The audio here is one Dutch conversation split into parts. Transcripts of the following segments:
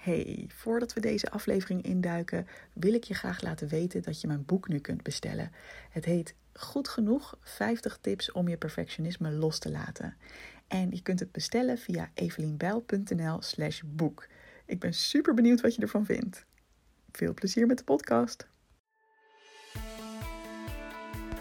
Hey, voordat we deze aflevering induiken, wil ik je graag laten weten dat je mijn boek nu kunt bestellen. Het heet Goed genoeg 50 tips om je perfectionisme los te laten. En je kunt het bestellen via evelienbijl.nl/slash boek. Ik ben super benieuwd wat je ervan vindt. Veel plezier met de podcast.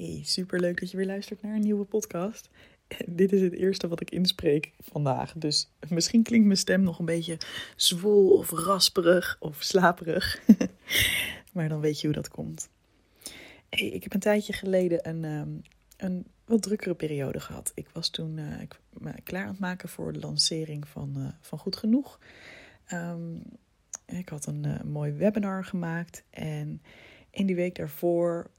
Hey, superleuk dat je weer luistert naar een nieuwe podcast. Dit is het eerste wat ik inspreek vandaag. Dus misschien klinkt mijn stem nog een beetje zwol of rasperig of slaperig. maar dan weet je hoe dat komt. Hey, ik heb een tijdje geleden een, um, een wat drukkere periode gehad. Ik was toen uh, ik, klaar aan het maken voor de lancering van, uh, van Goed Genoeg. Um, ik had een uh, mooi webinar gemaakt. En in die week daarvoor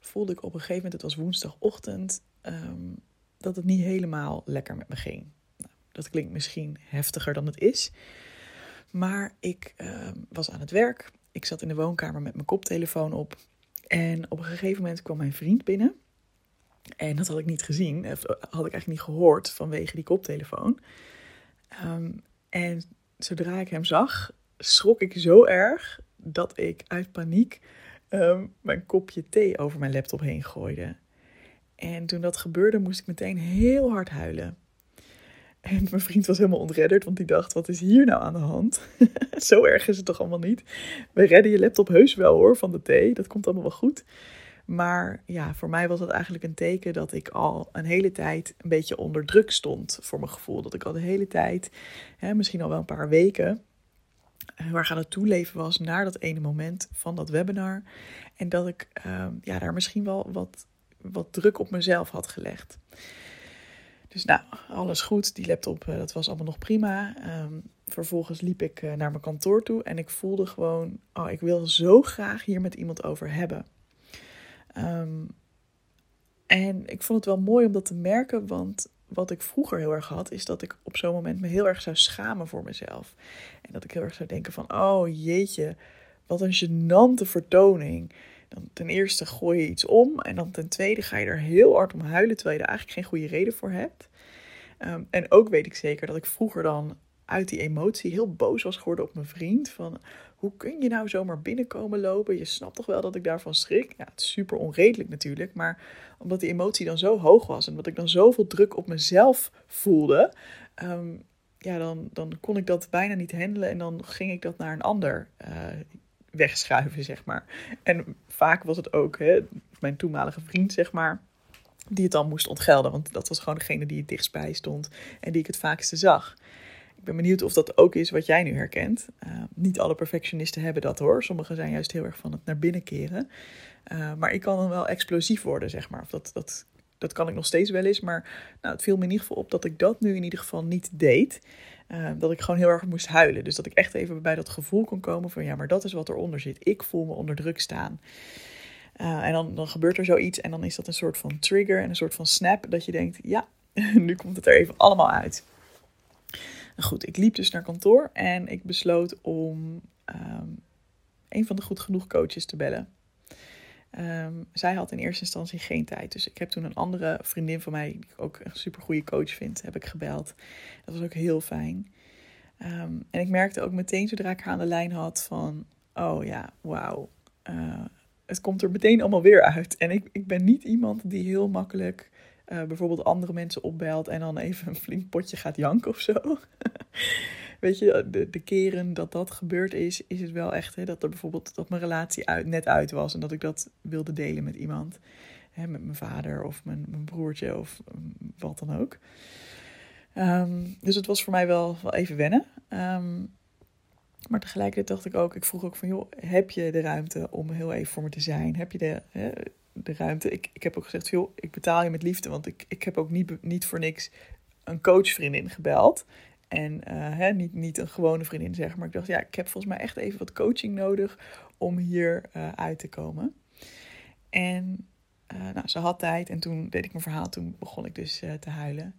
voelde ik op een gegeven moment, het was woensdagochtend, um, dat het niet helemaal lekker met me ging. Nou, dat klinkt misschien heftiger dan het is. Maar ik uh, was aan het werk. Ik zat in de woonkamer met mijn koptelefoon op. En op een gegeven moment kwam mijn vriend binnen. En dat had ik niet gezien, of had ik eigenlijk niet gehoord vanwege die koptelefoon. Um, en zodra ik hem zag, schrok ik zo erg dat ik uit paniek um, mijn kopje thee over mijn laptop heen gooide. En toen dat gebeurde, moest ik meteen heel hard huilen. En mijn vriend was helemaal ontredderd, want die dacht: wat is hier nou aan de hand? Zo erg is het toch allemaal niet? We redden je laptop heus wel hoor van de thee, dat komt allemaal wel goed. Maar ja, voor mij was dat eigenlijk een teken dat ik al een hele tijd een beetje onder druk stond voor mijn gevoel. Dat ik al de hele tijd, hè, misschien al wel een paar weken, waar ik aan het toeleven was naar dat ene moment van dat webinar. En dat ik uh, ja, daar misschien wel wat wat druk op mezelf had gelegd. Dus nou, alles goed. Die laptop, uh, dat was allemaal nog prima. Um, vervolgens liep ik uh, naar mijn kantoor toe en ik voelde gewoon, oh, ik wil zo graag hier met iemand over hebben. Um, en ik vond het wel mooi om dat te merken, want wat ik vroeger heel erg had, is dat ik op zo'n moment me heel erg zou schamen voor mezelf. En dat ik heel erg zou denken van, oh jeetje, wat een gênante vertoning. Dan ten eerste gooi je iets om en dan ten tweede ga je er heel hard om huilen terwijl je er eigenlijk geen goede reden voor hebt. Um, en ook weet ik zeker dat ik vroeger dan uit die emotie heel boos was geworden op mijn vriend. Van hoe kun je nou zomaar binnenkomen lopen? Je snapt toch wel dat ik daarvan schrik? Ja, het is super onredelijk natuurlijk. Maar omdat die emotie dan zo hoog was en dat ik dan zoveel druk op mezelf voelde. Um, ja, dan, dan kon ik dat bijna niet handelen en dan ging ik dat naar een ander uh, wegschuiven, zeg maar. En vaak was het ook hè, mijn toenmalige vriend, zeg maar, die het dan moest ontgelden. Want dat was gewoon degene die het dichtstbij stond en die ik het vaakste zag. Ben benieuwd of dat ook is wat jij nu herkent. Uh, niet alle perfectionisten hebben dat hoor. Sommigen zijn juist heel erg van het naar binnen keren. Uh, maar ik kan dan wel explosief worden, zeg maar. Of dat, dat, dat kan ik nog steeds wel eens. Maar nou, het viel me in ieder geval op dat ik dat nu in ieder geval niet deed. Uh, dat ik gewoon heel erg moest huilen. Dus dat ik echt even bij dat gevoel kon komen van ja, maar dat is wat eronder zit. Ik voel me onder druk staan. En dan, dan gebeurt er zoiets en dan is dat een soort van trigger en een soort van snap dat je denkt, ja, nu komt het er even allemaal uit. Goed, ik liep dus naar kantoor en ik besloot om um, een van de goed genoeg coaches te bellen. Um, zij had in eerste instantie geen tijd. Dus ik heb toen een andere vriendin van mij, die ik ook een super goede coach vind, heb ik gebeld. Dat was ook heel fijn. Um, en ik merkte ook meteen zodra ik haar aan de lijn had van, oh ja, wauw. Uh, het komt er meteen allemaal weer uit. En ik, ik ben niet iemand die heel makkelijk uh, bijvoorbeeld andere mensen opbelt en dan even een flink potje gaat janken of zo. Weet je, de, keren dat dat gebeurd is, is het wel echt hè, dat er bijvoorbeeld dat mijn relatie net uit was en dat ik dat wilde delen met iemand. Hè, met mijn vader of mijn, mijn broertje of wat dan ook. Um, dus het was voor mij wel, wel even wennen. Um, maar tegelijkertijd dacht ik ook, ik vroeg ook van, joh, heb je de ruimte om heel even voor me te zijn? Heb je de, hè, de ruimte? Ik, ik heb ook gezegd, joh, ik betaal je met liefde, want ik, ik heb ook niet, niet voor niks een coachvriendin gebeld. En hè, niet, niet een gewone vriendin zeg maar. Ik dacht, ja, ik heb volgens mij echt even wat coaching nodig om hier uit te komen. En nou, ze had tijd en toen deed ik mijn verhaal. Toen begon ik dus te huilen.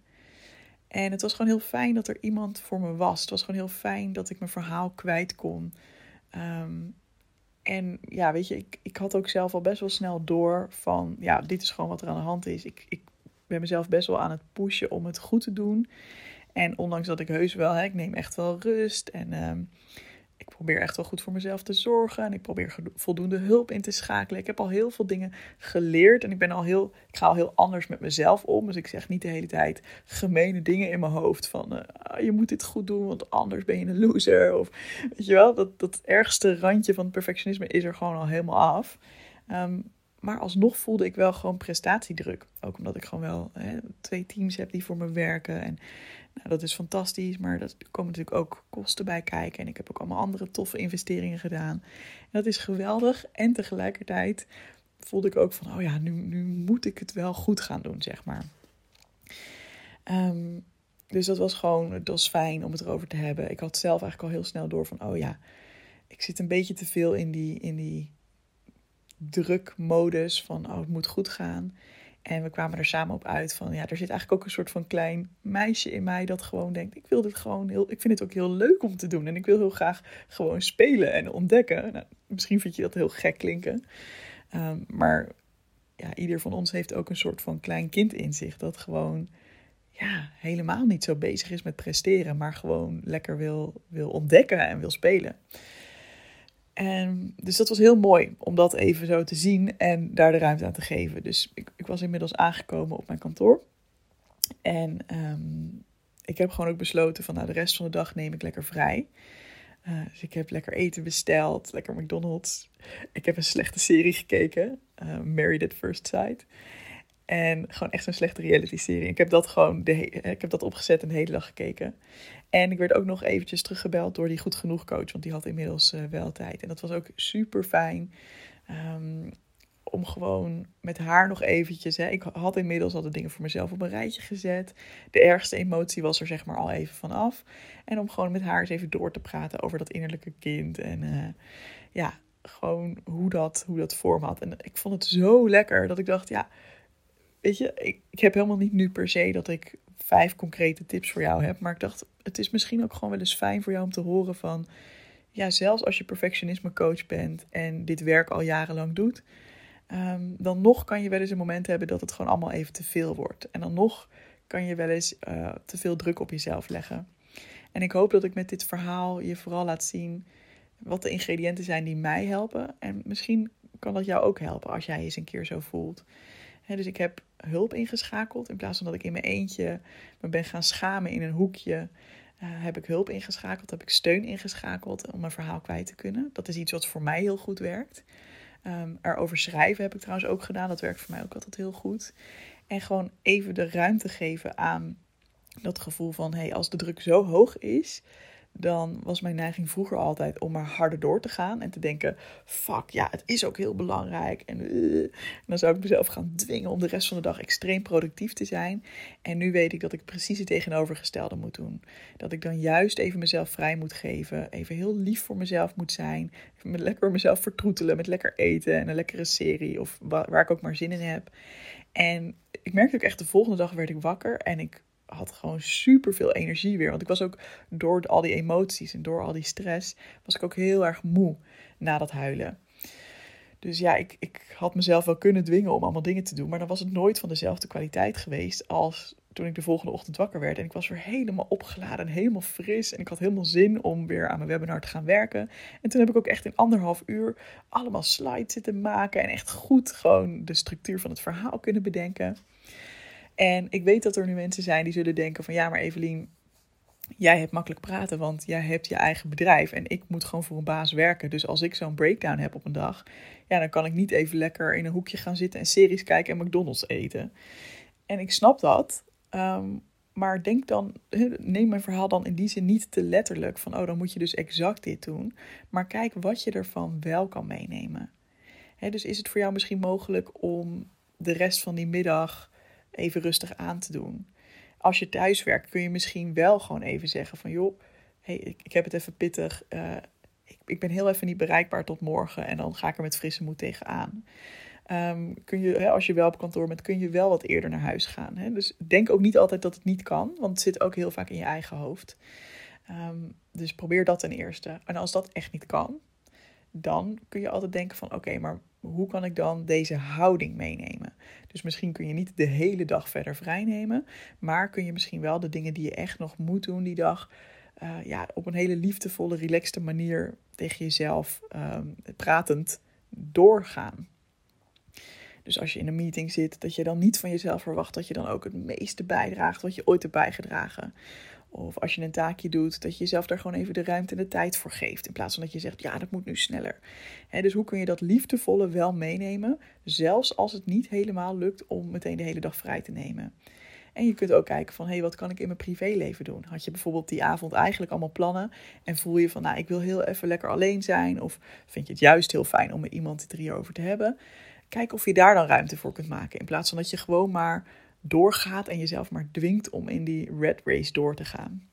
En het was gewoon heel fijn dat er iemand voor me was. Het was gewoon heel fijn dat ik mijn verhaal kwijt kon. Ehm, en ja, weet je, ik, ik had ook zelf al best wel snel door van, ja, dit is gewoon wat er aan de hand is. Ik, ik ben mezelf best wel aan het pushen om het goed te doen. En ondanks dat ik heus wel, hè, ik neem echt wel rust en ehm, ik probeer echt wel goed voor mezelf te zorgen. En ik probeer voldoende hulp in te schakelen. Ik heb al heel veel dingen geleerd. En ik ben al heel, ik ga al heel anders met mezelf om. Dus ik zeg niet de hele tijd gemene dingen in mijn hoofd. Van uh, je moet dit goed doen, want anders ben je een loser. Of weet je wel, dat, dat ergste randje van perfectionisme is er gewoon al helemaal af. Um, maar alsnog voelde ik wel gewoon prestatiedruk. Ook omdat ik gewoon wel hè, twee teams heb die voor me werken. En nou, dat is fantastisch, maar er komen natuurlijk ook kosten bij kijken. En ik heb ook allemaal andere toffe investeringen gedaan. En dat is geweldig. En tegelijkertijd voelde ik ook van, oh ja, nu, nu moet ik het wel goed gaan doen, zeg maar. Ehm, dus dat was gewoon, het was fijn om het erover te hebben. Ik had zelf eigenlijk al heel snel door van, oh ja, ik zit een beetje te veel in die, in die drukmodus van, oh, het moet goed gaan. En we kwamen er samen op uit van, ja, er zit eigenlijk ook een soort van klein meisje in mij dat gewoon denkt, ik wil dit gewoon heel, ik vind het ook heel leuk om te doen. En ik wil heel graag gewoon spelen en ontdekken. Nou, misschien vind je dat heel gek klinken. Um, maar ja, ieder van ons heeft ook een soort van klein kind in zich dat gewoon ja, helemaal niet zo bezig is met presteren, maar gewoon lekker wil, wil ontdekken en wil spelen. En, dus dat was heel mooi om dat even zo te zien en daar de ruimte aan te geven. Dus ik, ik was inmiddels aangekomen op mijn kantoor. En ehm, ik heb gewoon ook besloten van nou, de rest van de dag neem ik lekker vrij. Uh, dus ik heb lekker eten besteld, lekker McDonald's. Ik heb een slechte serie gekeken, uh, Married at First Sight. En gewoon echt een slechte reality-serie. Ik heb dat gewoon de, ik heb dat opgezet en de hele dag gekeken. En ik werd ook nog eventjes teruggebeld door die goed genoeg coach, want die had inmiddels uh, wel tijd. En dat was ook super fijn. Um, om gewoon met haar nog eventjes. Hè, ik had inmiddels al de dingen voor mezelf op een rijtje gezet. De ergste emotie was er zeg maar al even vanaf. En om gewoon met haar eens even door te praten over dat innerlijke kind. En uh, ja, gewoon hoe dat, hoe dat vorm had. En ik vond het zo lekker dat ik dacht, ja, weet je, ik, ik heb helemaal niet nu per se dat ik vijf concrete tips voor jou heb. Maar ik dacht, het is misschien ook gewoon wel eens fijn voor jou om te horen van... Ja, zelfs als je perfectionisme coach bent en dit werk al jarenlang doet... Ehm, dan nog kan je wel eens een moment hebben dat het gewoon allemaal even te veel wordt. En dan nog kan je wel eens uh, te veel druk op jezelf leggen. En ik hoop dat ik met dit verhaal je vooral laat zien wat de ingrediënten zijn die mij helpen. En misschien kan dat jou ook helpen als jij eens een keer zo voelt dus ik heb hulp ingeschakeld. In plaats van dat ik in mijn eentje me ben gaan schamen in een hoekje, uh, heb ik hulp ingeschakeld, heb ik steun ingeschakeld om mijn verhaal kwijt te kunnen. Dat is iets wat voor mij heel goed werkt. Um, erover schrijven heb ik trouwens ook gedaan. Dat werkt voor mij ook altijd heel goed. En gewoon even de ruimte geven aan dat gevoel van: hé, hey, als de druk zo hoog is, dan was mijn neiging vroeger altijd om maar harder door te gaan en te denken: fuck, ja, het is ook heel belangrijk. En, uh, dan zou ik mezelf gaan dwingen om de rest van de dag extreem productief te zijn. En nu weet ik dat ik precies het tegenovergestelde moet doen. Dat ik dan juist even mezelf vrij moet geven, even heel lief voor mezelf moet zijn, met lekker mezelf vertroetelen met lekker eten en een lekkere serie of waar ik ook maar zin in heb. En ik merkte ook echt de volgende dag werd ik wakker en ik had gewoon super veel energie weer. Want ik was ook door al die emoties en door al die stress, was ik ook heel erg moe na dat huilen. Dus ja, ik, ik had mezelf wel kunnen dwingen om allemaal dingen te doen. Maar dan was het nooit van dezelfde kwaliteit geweest als toen ik de volgende ochtend wakker werd. En ik was weer helemaal opgeladen en helemaal fris. En ik had helemaal zin om weer aan mijn webinar te gaan werken. En toen heb ik ook echt in anderhalf uur allemaal slides zitten maken. En echt goed gewoon de structuur van het verhaal kunnen bedenken. En ik weet dat er nu mensen zijn die zullen denken van ja, maar Evelien, jij hebt makkelijk praten, want jij hebt je eigen bedrijf en ik moet gewoon voor een baas werken. Dus als ik zo'n breakdown heb op een dag, ja, dan kan ik niet even lekker in een hoekje gaan zitten en series kijken en McDonald's eten. En ik snap dat, ehm, maar denk dan, neem mijn verhaal dan in die zin niet te letterlijk van, oh, dan moet je dus exact dit doen. Maar kijk wat je ervan wel kan meenemen. dus is het voor jou misschien mogelijk om de rest van die middag even rustig aan te doen. als je thuis werkt, kun je misschien wel gewoon even zeggen van joh, hey, ik, ik heb het even pittig. Uh, ik, ik ben heel even niet bereikbaar tot morgen en dan ga ik er met frisse moed tegenaan. Um, kun je, hè, als je wel op kantoor bent, kun je wel wat eerder naar huis gaan. Hè? Dus denk ook niet altijd dat het niet kan, want het zit ook heel vaak in je eigen hoofd. Um, dus probeer dat ten eerste. En als dat echt niet kan, dan kun je altijd denken van oké, maar hoe kan ik dan deze houding meenemen? Dus misschien kun je niet de hele dag verder vrijnemen, maar kun je misschien wel de dingen die je echt nog moet doen die dag, uh, ja, op een hele liefdevolle, relaxte manier tegen jezelf um, pratend doorgaan. Dus als je in een meeting zit, dat je dan niet van jezelf verwacht dat je dan ook het meeste bijdraagt wat je ooit hebt bijgedragen. Of als je een taakje doet, dat je jezelf daar gewoon even de ruimte en de tijd voor geeft. In plaats van dat je zegt, ja, dat moet nu sneller. dus hoe kun je dat liefdevolle wel meenemen, zelfs als het niet helemaal lukt om meteen de hele dag vrij te nemen. En je kunt ook kijken van, hé, hey, wat kan ik in mijn privéleven doen? Had je bijvoorbeeld die avond eigenlijk allemaal plannen en voel je van, nou, ik wil heel even lekker alleen zijn. Of vind je het juist heel fijn om met iemand het over te hebben? Kijk of je daar dan ruimte voor kunt maken. In plaats van dat je gewoon maar doorgaat en jezelf maar dwingt om in die red race door te gaan.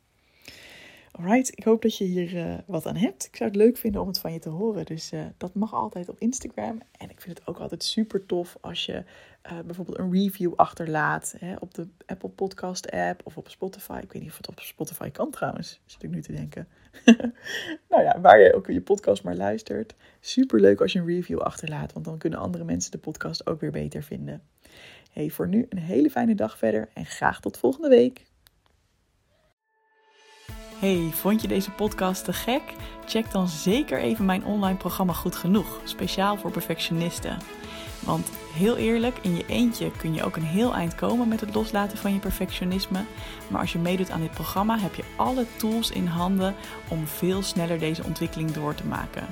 Alright, ik hoop dat je hier uh, wat aan hebt. Ik zou het leuk vinden om het van je te horen. Dus uh, dat mag altijd op Instagram. En ik vind het ook altijd super tof als je uh, bijvoorbeeld een review achterlaat hè, op de Apple Podcast app of op Spotify. Ik weet niet of het op Spotify kan trouwens, zit ik nu te denken. nou ja, waar je ook je podcast maar luistert. Super leuk als je een review achterlaat, want dan kunnen andere mensen de podcast ook weer beter vinden. Hey, voor nu een hele fijne dag verder en graag tot volgende week. Hey, vond je deze podcast te gek? Check dan zeker even mijn online programma Goed Genoeg, speciaal voor perfectionisten. Want heel eerlijk, in je eentje kun je ook een heel eind komen met het loslaten van je perfectionisme. Maar als je meedoet aan dit programma, heb je alle tools in handen om veel sneller deze ontwikkeling door te maken.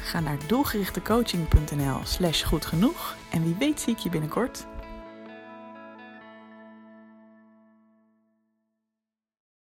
Ga naar doelgerichtecoaching.nl/slash goed genoeg en wie weet zie ik je binnenkort.